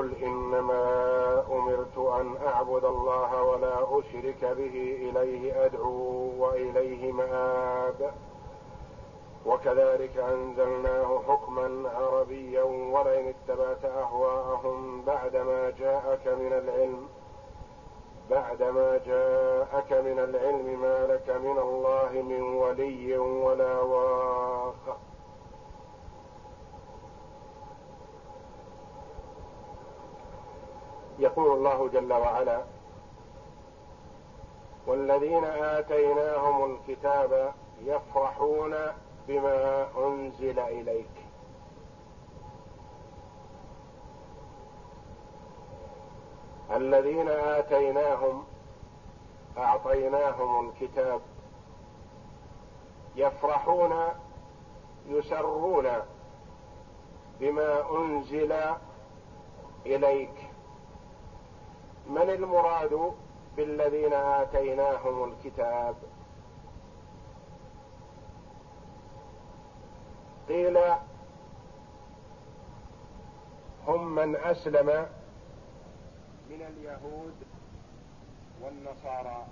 قل إنما أمرت أن أعبد الله ولا أشرك به إليه أدعو وإليه مآب. وكذلك أنزلناه حكما عربيا ولئن اتبعت أهواءهم بعدما جاءك من العلم بعدما جاءك من العلم ما لك من الله من ولي ولا واق. يقول الله جل وعلا والذين آتيناهم الكتاب يفرحون بما أنزل إليك. الذين آتيناهم أعطيناهم الكتاب يفرحون يسرون بما أنزل إليك. من المراد بالذين آتيناهم الكتاب؟ قيل هم من أسلم من اليهود والنصارى.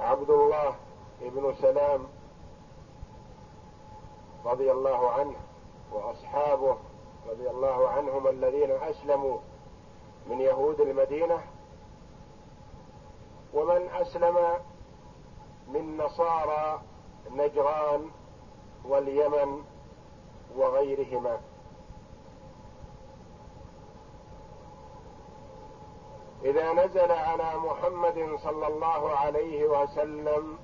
عبد الله بن سلام رضي الله عنه وأصحابه رضي الله عنهم الذين أسلموا من يهود المدينة ومن أسلم من نصارى نجران واليمن وغيرهما. إذا نزل على محمد صلى الله عليه وسلم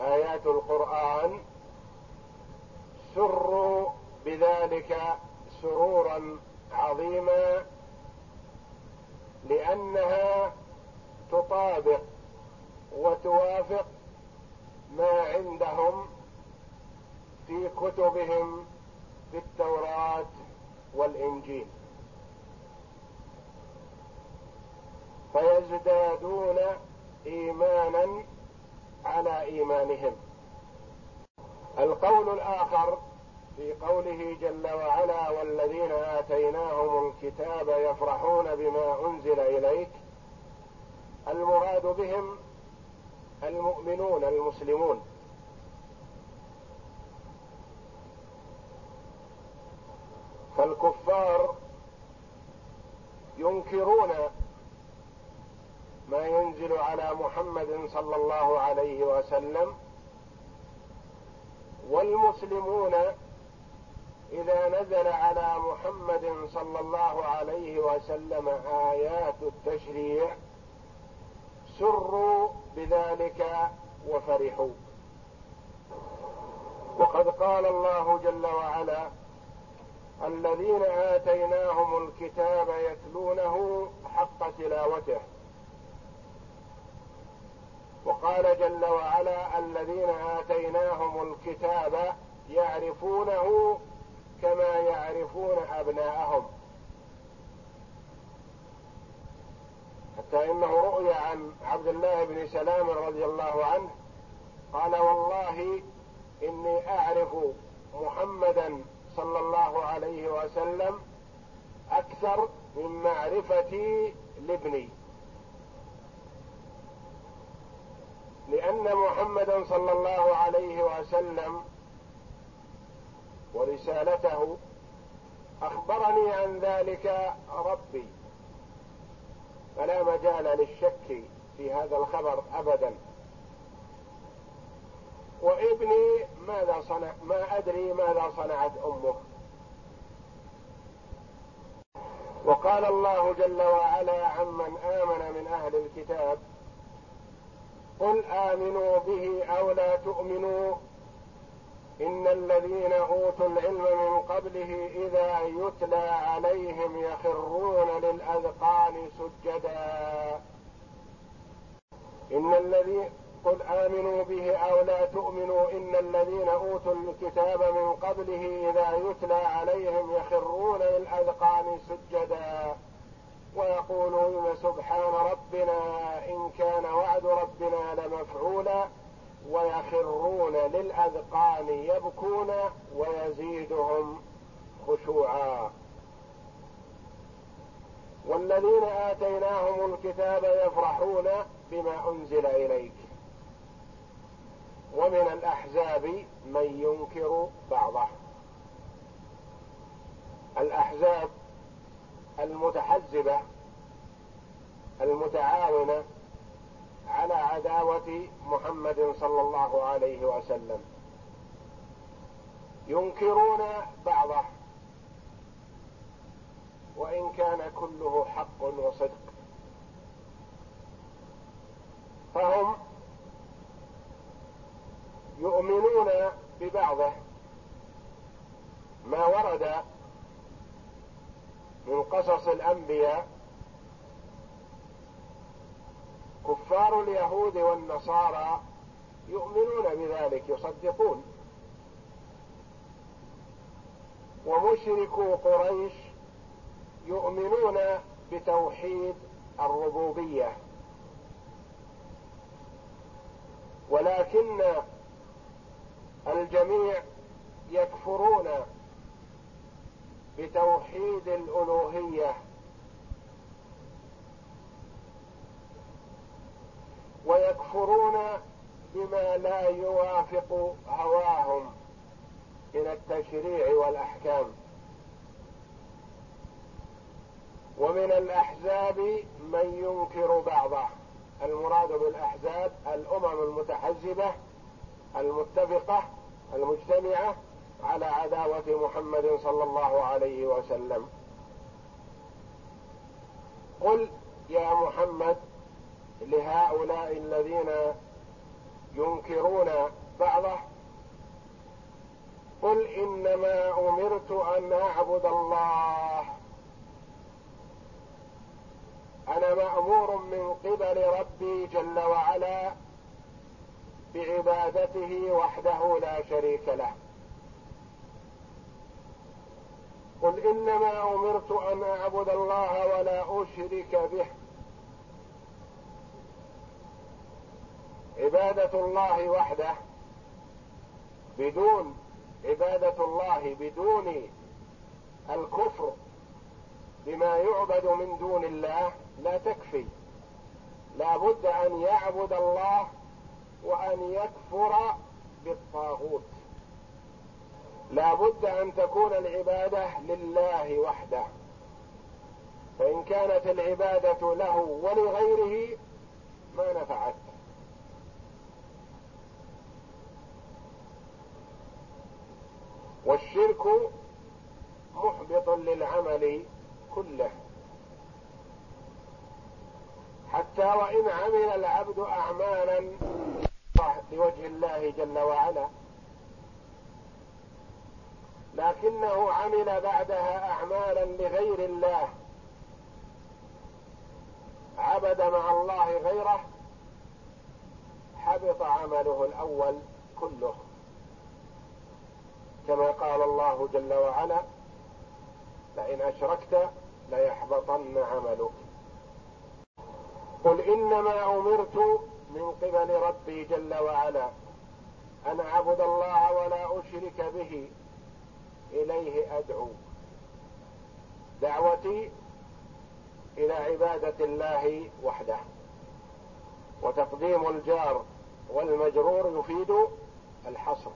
آيات القرآن سروا بذلك سرورا عظيما لأنها تطابق وتوافق ما عندهم في كتبهم في التوراة والإنجيل. فيزدادون إيمانا على إيمانهم. القول الآخر في قوله جل وعلا والذين آتيناهم الكتاب يفرحون بما أنزل إليك المراد بهم المؤمنون المسلمون. فالكفار ينكرون ما ينزل على محمد صلى الله عليه وسلم والمسلمون إذا نزل على محمد صلى الله عليه وسلم آيات التشريع سروا بذلك وفرحوا. وقد قال الله جل وعلا الذين آتيناهم الكتاب يتلونه حق تلاوته. وقال جل وعلا الذين آتيناهم الكتاب يعرفونه كما يعرفون أبناءهم. حتى إنه روي عن عبد الله بن سلام رضي الله عنه قال والله إني أعرف محمدا صلى الله عليه وسلم أكثر من معرفتي لابني. لأن محمدا صلى الله عليه وسلم ورسالته أخبرني عن ذلك ربي. فلا مجال للشك في هذا الخبر ابدا. وابني ماذا صنع ما أدري ماذا صنعت أمه. وقال الله جل وعلا عمن آمن من أهل الكتاب قل آمنوا به أو لا تؤمنوا إن الذين أوتوا العلم من قبله إذا يتلى عليهم يخرون للأذقان سجدا. إن الذي قل آمنوا به أو لا تؤمنوا إن الذين أوتوا الكتاب من قبله إذا يتلى عليهم يخرون للأذقان سجدا. ويقولون سبحان ربنا إن كان وعد ربنا لمفعولا. ويخرون للأذقان يبكون ويزيدهم خشوعا. والذين آتيناهم الكتاب يفرحون بما أنزل إليك. ومن الأحزاب من ينكر بعضه. الأحزاب المتحزبة المتعاونة على عداوة محمد صلى الله عليه وسلم. ينكرون بعضه. وإن كان كله حق وصدق. فهم يؤمنون ببعضه. ما ورد من قصص الأنبياء كفار اليهود والنصارى يؤمنون بذلك يصدقون. ومشركو قريش يؤمنون بتوحيد الربوبية. ولكن الجميع يكفرون بتوحيد الألوهية. ويكفرون بما لا يوافق هواهم من التشريع والأحكام. ومن الأحزاب من ينكر بعضه. المراد بالأحزاب الأمم المتحزبة المتفقة المجتمعة على عداوة محمد صلى الله عليه وسلم. قل يا محمد لهؤلاء الذين ينكرون بعضه. قل إنما أمرت أن أعبد الله. أنا مأمور من قبل ربي جل وعلا بعبادته وحده لا شريك له. قل إنما أمرت أن أعبد الله ولا أشرك به. عبادة الله وحده بدون عبادة الله بدون الكفر بما يعبد من دون الله لا تكفي. لا بد أن يعبد الله وأن يكفر بالطاغوت. لا بد أن تكون العبادة لله وحده. فإن كانت العبادة له ولغيره ما نفعت. والشرك محبط للعمل كله. حتى وإن عمل العبد اعمالا لوجه الله جل وعلا. لكنه عمل بعدها اعمالا لغير الله. عبد مع الله غيره حبط عمله الأول كله. كما قال الله جل وعلا لئن أشركت ليحبطن عملك. قل إنما أمرت من قبل ربي جل وعلا أن أعبد الله ولا أشرك به إليه أدعو. دعوتي إلى عبادة الله وحده. وتقديم الجار والمجرور يفيد الحصر.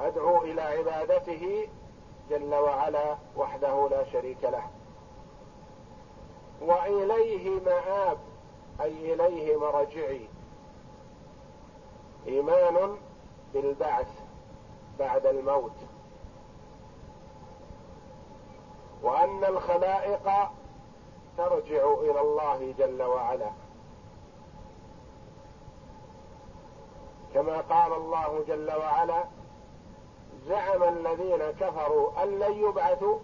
أدعو إلى عبادته جل وعلا وحده لا شريك له. وإليه مآب أي إليه مرجعي. إيمان بالبعث بعد الموت. وأن الخلائق ترجع إلى الله جل وعلا. كما قال الله جل وعلا زعم الذين كفروا أن لن يبعثوا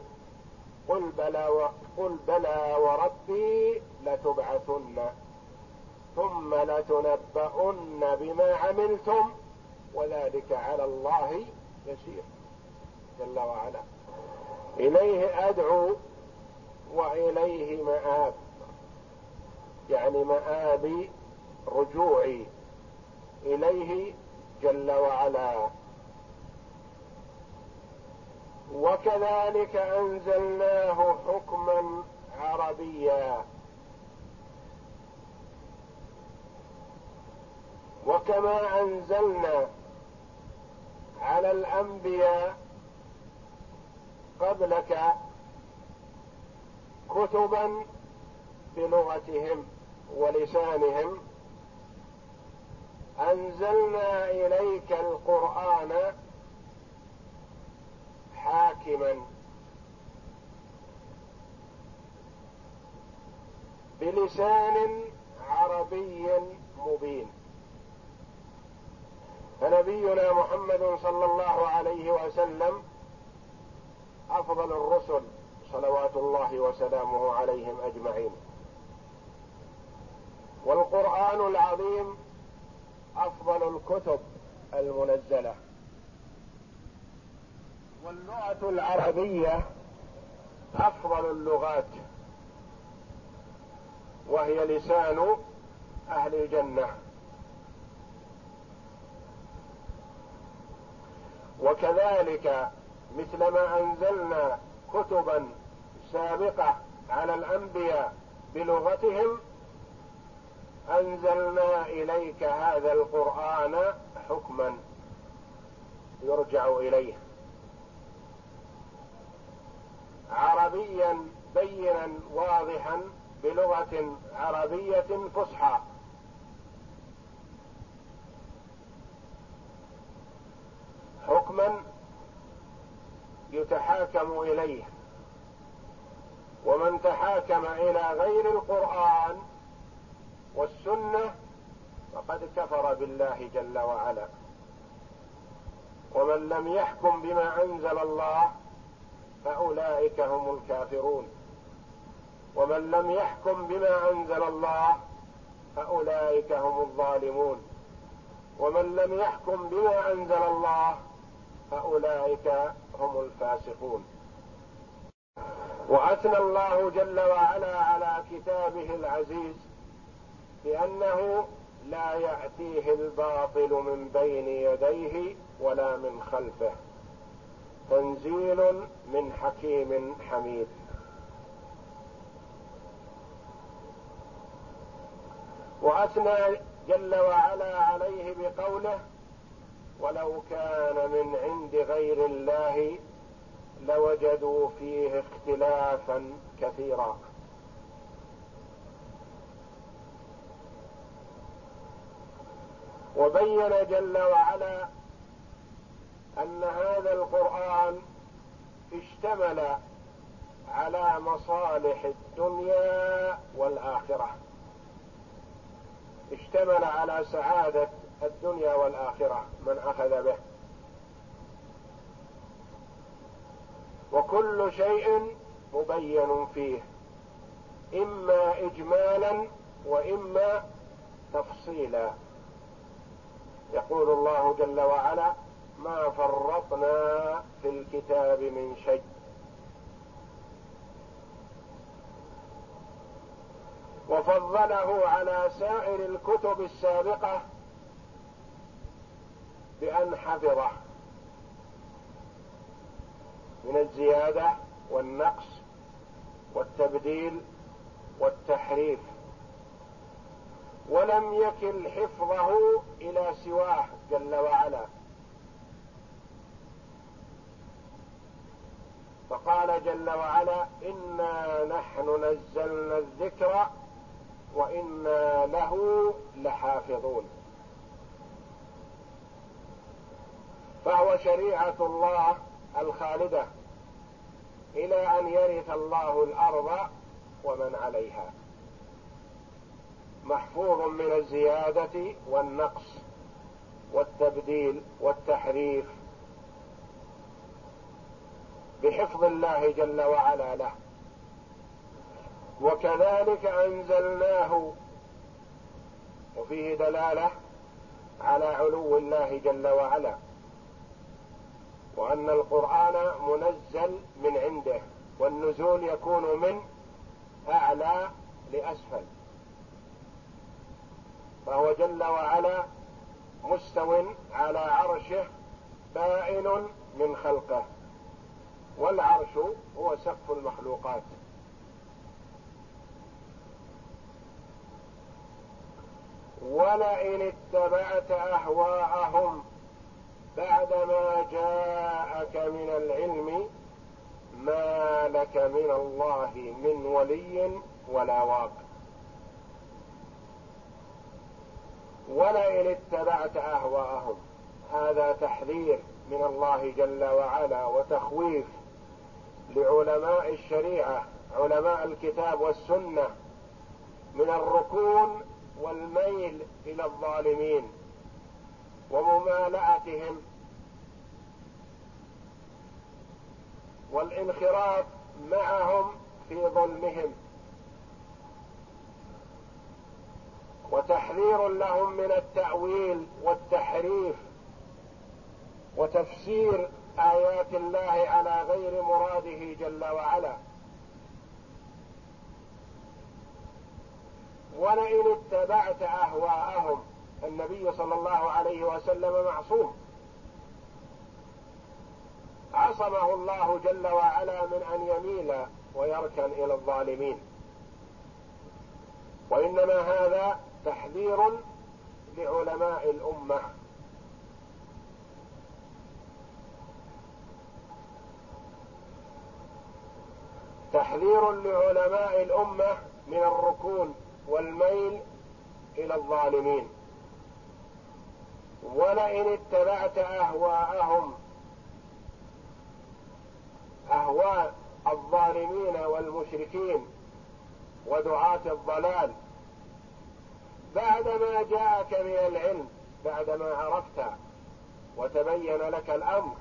قل بلى و... قل بلى وربي لتبعثن ثم لتنبؤن بما عملتم وذلك على الله يسير جل وعلا. إليه أدعو وإليه مآب. يعني مآبي رجوعي. إليه جل وعلا. وكذلك أنزلناه حكما عربيا. وكما أنزلنا على الأنبياء قبلك كتبا بلغتهم ولسانهم. أنزلنا إليك القرآن حاكما بلسان عربي مبين. فنبينا محمد صلى الله عليه وسلم أفضل الرسل صلوات الله وسلامه عليهم أجمعين. والقرآن العظيم أفضل الكتب المنزلة. واللغة العربية أفضل اللغات وهي لسان أهل الجنة. وكذلك مثلما أنزلنا كتبا سابقة على الأنبياء بلغتهم أنزلنا إليك هذا القرآن حكما يرجع إليه. عربيا بينا واضحا بلغة عربية فصحى. حكما يتحاكم إليه. ومن تحاكم إلى غير القرآن والسنة فقد كفر بالله جل وعلا. ومن لم يحكم بما أنزل الله فأولئك هم الكافرون. ومن لم يحكم بما أنزل الله فأولئك هم الظالمون. ومن لم يحكم بما أنزل الله فأولئك هم الفاسقون. وأثنى الله جل وعلا على كتابه العزيز بأنه لا يأتيه الباطل من بين يديه ولا من خلفه. تنزيل من حكيم حميد. وأثنى جل وعلا عليه بقوله ولو كان من عند غير الله لوجدوا فيه اختلافا كثيرا وبين جل وعلا أن هذا القرآن اشتمل على مصالح الدنيا والآخرة. اشتمل على سعادة الدنيا والآخرة من أخذ به. وكل شيء مبين فيه إما اجمالا وإما تفصيلا. يقول الله جل وعلا ما فرطنا في الكتاب من شيء. وفضله على سائر الكتب السابقة بأن حفظه. من الزيادة والنقص والتبديل والتحريف. ولم يكل حفظه إلى سواه جل وعلا. جل وعلا إنا نحن نزلنا الذكر وإنا له لحافظون. فهو شريعة الله الخالدة إلى أن يرث الله الأرض ومن عليها. محفوظ من الزيادة والنقص والتبديل والتحريف بحفظ الله جل وعلا له. وكذلك أنزلناه وفيه دلالة على علو الله جل وعلا وأن القرآن منزل من عنده والنزول يكون من أعلى لأسفل. فهو جل وعلا مستو على عرشه بائن من خلقه. والعرش هو سقف المخلوقات. ولئن اتبعت أهواءهم بعدما جاءك من العلم ما لك من الله من ولي ولا واق. ولئن اتبعت أهواءهم هذا تحذير من الله جل وعلا وتخويف لعلماء الشريعة علماء الكتاب والسنة من الركون والميل إلى الظالمين وممالأتهم والانخراط معهم في ظلمهم. وتحذير لهم من التأويل والتحريف وتفسير آيات الله على غير مراده جل وعلا. ولئن اتبعت أهواءهم النبي صلى الله عليه وسلم معصوم. عصمه الله جل وعلا من أن يميل ويركن إلى الظالمين. وإنما هذا تحذير لعلماء الأمة. تحذير لعلماء الأمة من الركون والميل إلى الظالمين. ولئن اتبعت أهواءهم أهواء الظالمين والمشركين ودعاة الضلال بعدما جاءك من العلم بعدما عرفت وتبين لك الأمر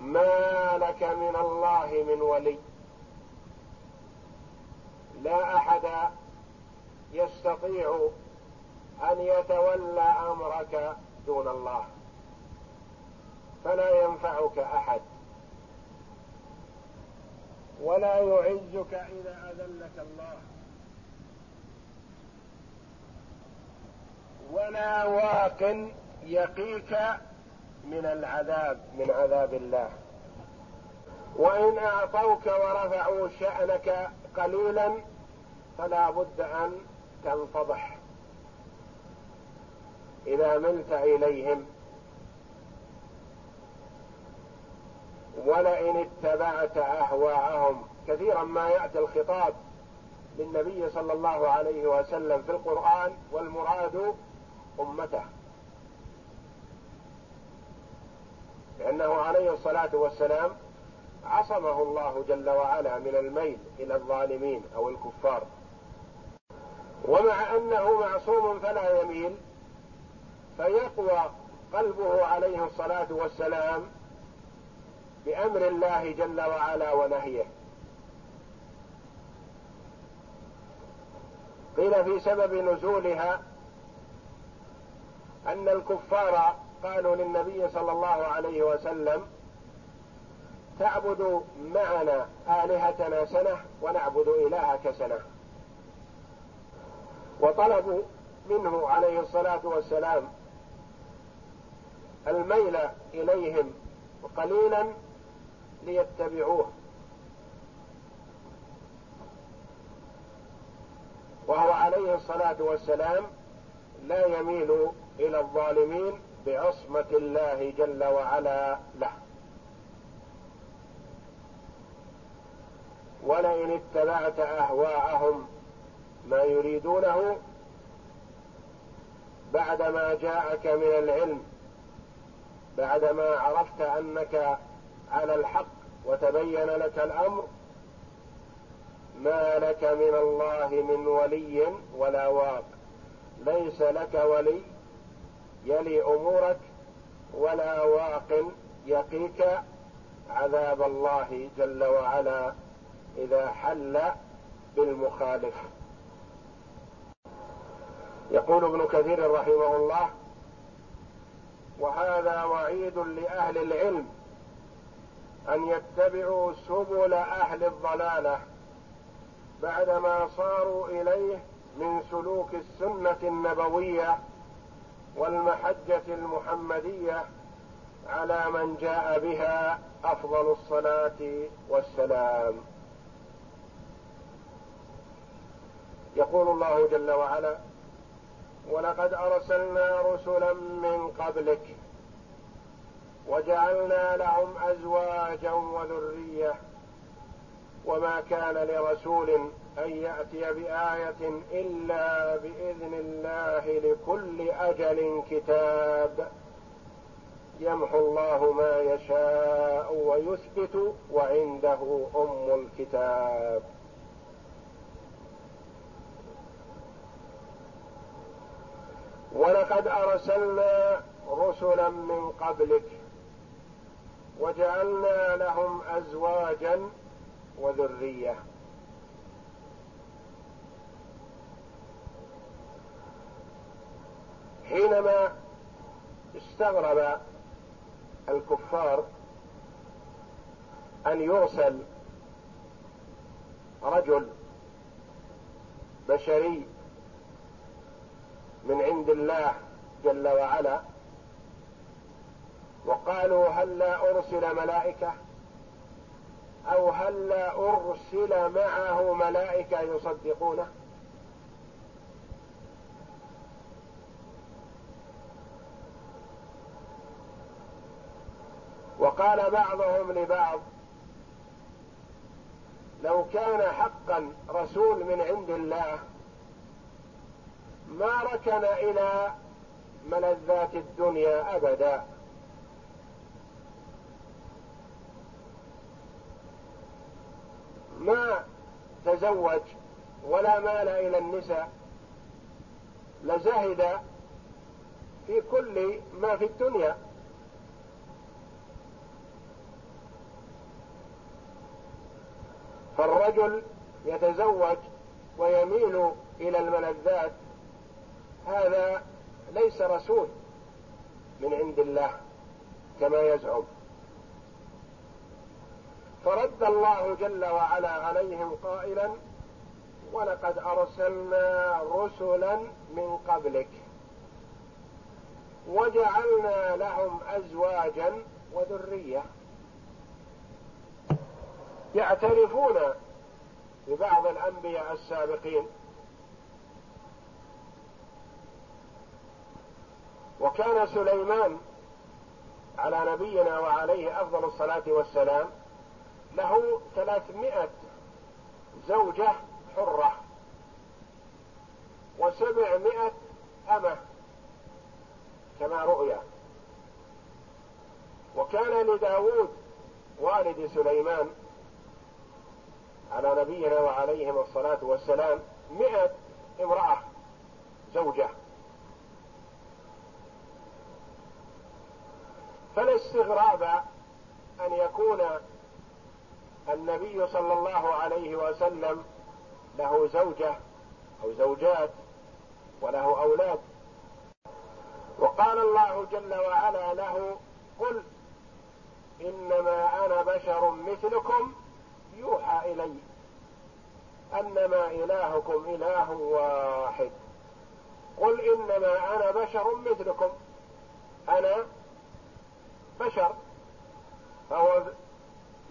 ما لك من الله من ولي. لا أحد يستطيع أن يتولى أمرك دون الله. فلا ينفعك أحد. ولا يعزك إذا أذلك الله. ولا واق يقيك من العذاب من عذاب الله. وإن أعطوك ورفعوا شأنك قليلا فلا بد أن تنفضح. إذا ملت إليهم ولئن اتبعت أهواءهم كثيرا ما يأتي الخطاب للنبي صلى الله عليه وسلم في القرآن والمراد أمته. لأنه عليه الصلاة والسلام عصمه الله جل وعلا من الميل إلى الظالمين أو الكفار. ومع أنه معصوم فلا يميل فيقوى قلبه عليه الصلاة والسلام بأمر الله جل وعلا ونهيه. قيل في سبب نزولها أن الكفار قالوا للنبي صلى الله عليه وسلم تعبد معنا آلهتنا سنة ونعبد إلهك سنة. وطلبوا منه عليه الصلاة والسلام الميل إليهم قليلا ليتبعوه. وهو عليه الصلاة والسلام لا يميل إلى الظالمين بعصمة الله جل وعلا له. ولئن اتبعت أهواءهم ما يريدونه بعدما جاءك من العلم بعدما عرفت أنك على الحق وتبين لك الأمر ما لك من الله من ولي ولا واق. ليس لك ولي يلي أمورك ولا واق يقيك عذاب الله جل وعلا إذا حل بالمخالف. يقول ابن كثير رحمه الله وهذا وعيد لأهل العلم أن يتبعوا سبل أهل الضلالة بعدما صاروا إليه من سلوك السنة النبوية والمحجة المحمدية على من جاء بها أفضل الصلاة والسلام. يقول الله جل وعلا ولقد أرسلنا رسلا من قبلك وجعلنا لهم أزواجا وذرية وما كان لرسول أن يأتي بآية إلا بإذن الله لكل أجل كتاب. يمحو الله ما يشاء ويثبت وعنده أم الكتاب. ولقد أرسلنا رسلا من قبلك وجعلنا لهم ازواجا وذرية. حينما استغرب الكفار أن يرسل رجل بشري من عند الله جل وعلا وقالوا هل لا أرسل ملائكة؟ أو هل لا أرسل معه ملائكة يصدقونه؟ وقال بعضهم لبعض لو كان حقا رسول من عند الله ما ركن إلى ملذات الدنيا ابدا. ما تزوج ولا مال إلى النساء لزهد في كل ما في الدنيا. فالرجل يتزوج ويميل إلى الملذات. هذا ليس رسول من عند الله كما يزعم. فرد الله جل وعلا عليهم قائلا ولقد أرسلنا رسلا من قبلك وجعلنا لهم ازواجا وذرية. يعترفون ببعض الأنبياء السابقين. وكان سليمان على نبينا وعليه أفضل الصلاة والسلام له ثلاثمائة زوجة حرة وسبعمائة أمة كما رؤي وكان لداود والد سليمان على نبينا وعليهم الصلاة والسلام مئة امرأة زوجة. فلا استغراب أن يكون النبي صلى الله عليه وسلم له زوجة أو زوجات وله أولاد. وقال الله جل وعلا له قل إنما أنا بشر مثلكم يوحى إلي أنما إلهكم إله واحد. قل إنما أنا بشر مثلكم. أنا بشر. فهو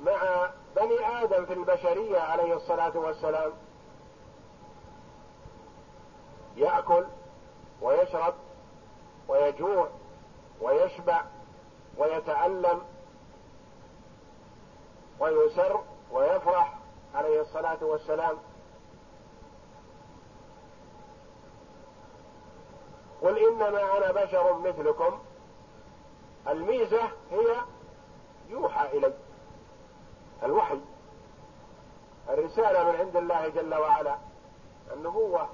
مع بني آدم في البشرية عليه الصلاة والسلام. يأكل ويشرب ويجوع ويشبع ويتألم ويسر ويفرح عليه الصلاة والسلام. قل إنما أنا بشر مثلكم. الميزة هي يوحى إلي. الوحي. الرسالة من عند الله جل وعلا. النبوة.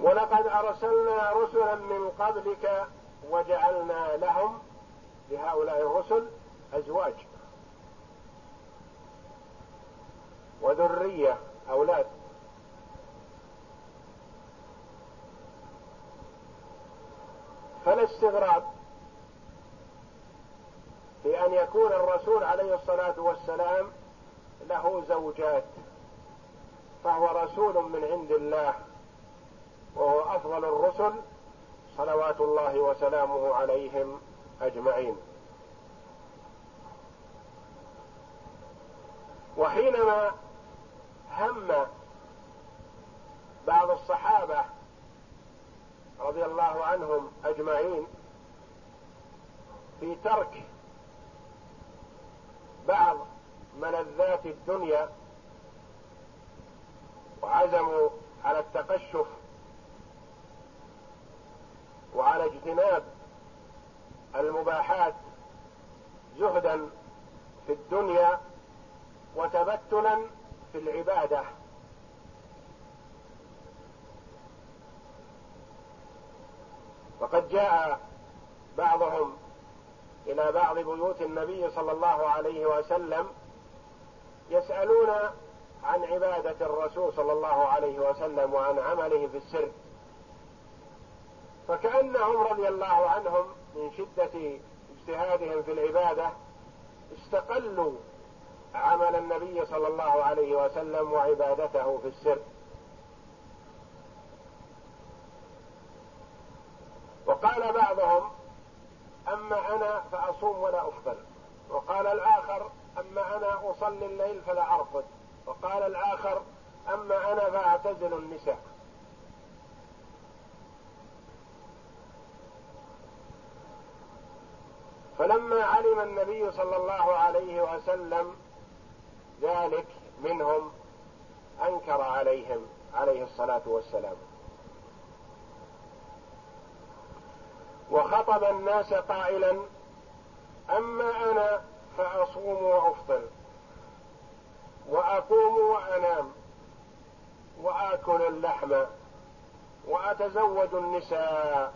ولقد أرسلنا رسلا من قبلك وجعلنا لهم لهؤلاء الرسل أزواج وذرية أولاد. فلا استغراب في أن يكون الرسول عليه الصلاة والسلام له زوجات فهو رسول من عند الله وهو أفضل الرسل صلوات الله وسلامه عليهم أجمعين. وحينما هم بعض الصحابة رضي الله عنهم أجمعين في ترك بعض ملذات الدنيا وعزموا على التقشف وعلى اجتناب المباحات زهدا في الدنيا وتبتلا في العبادة. وقد جاء بعضهم إلى بعض بيوت النبي صلى الله عليه وسلم يسألون عن عبادة الرسول صلى الله عليه وسلم وعن عمله في السر. فكأنهم رضي الله عنهم من شدة اجتهادهم في العبادة استقلوا عمل النبي صلى الله عليه وسلم وعبادته في السر. وقال بعضهم أما أنا فأصوم ولا أفطر. وقال الآخر أما أنا أصلي الليل فلا أرقد. وقال الآخر أما أنا فأعتزل النساء. فلما علم النبي صلى الله عليه وسلم ذلك منهم أنكر عليهم عليه الصلاة والسلام. وخطب الناس قائلا أما أنا فأصوم وأفطر وأقوم وأنام وآكل اللحم وأتزوج النساء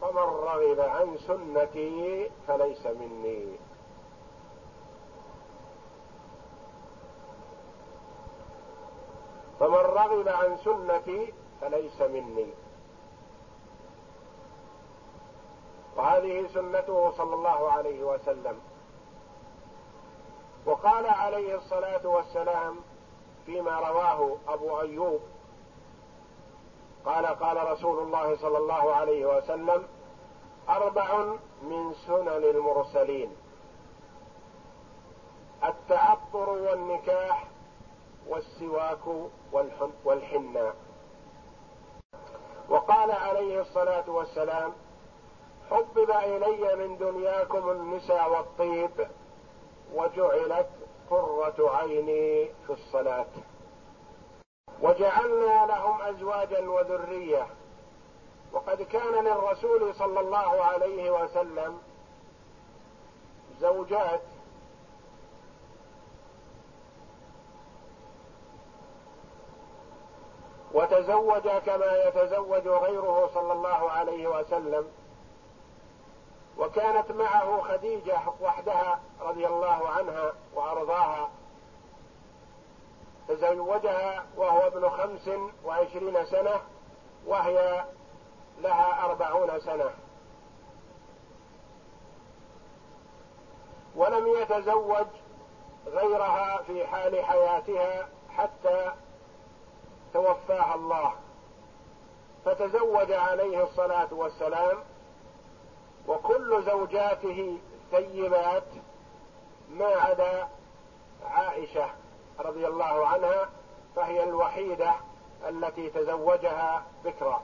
فمن رغب عن سنتي فليس مني. فمن رغب عن سنتي فليس مني. وهذه سنته صلى الله عليه وسلم. وقال عليه الصلاة والسلام فيما رواه أبو أيوب قال قال رسول الله صلى الله عليه وسلم أربع من سنن المرسلين التعطر والنكاح والسواك والحناء وقال عليه الصلاة والسلام حبب إلي من دنياكم النساء والطيب وجعلت قرة عيني في الصلاة. وجعلنا لهم ازواجا وذرية. وقد كان للرسول صلى الله عليه وسلم زوجات وتزوج كما يتزوج غيره صلى الله عليه وسلم. وكانت معه خديجة وحدها رضي الله عنها وأرضاها. تزوجها وهو ابن خمس وعشرين سنة وهي لها أربعون سنة. ولم يتزوج غيرها في حال حياتها حتى توفاها الله. فتزوج عليه الصلاة والسلام وكل زوجاته ثيبات ما عدا عائشة رضي الله عنها فهي الوحيدة التي تزوجها بكرا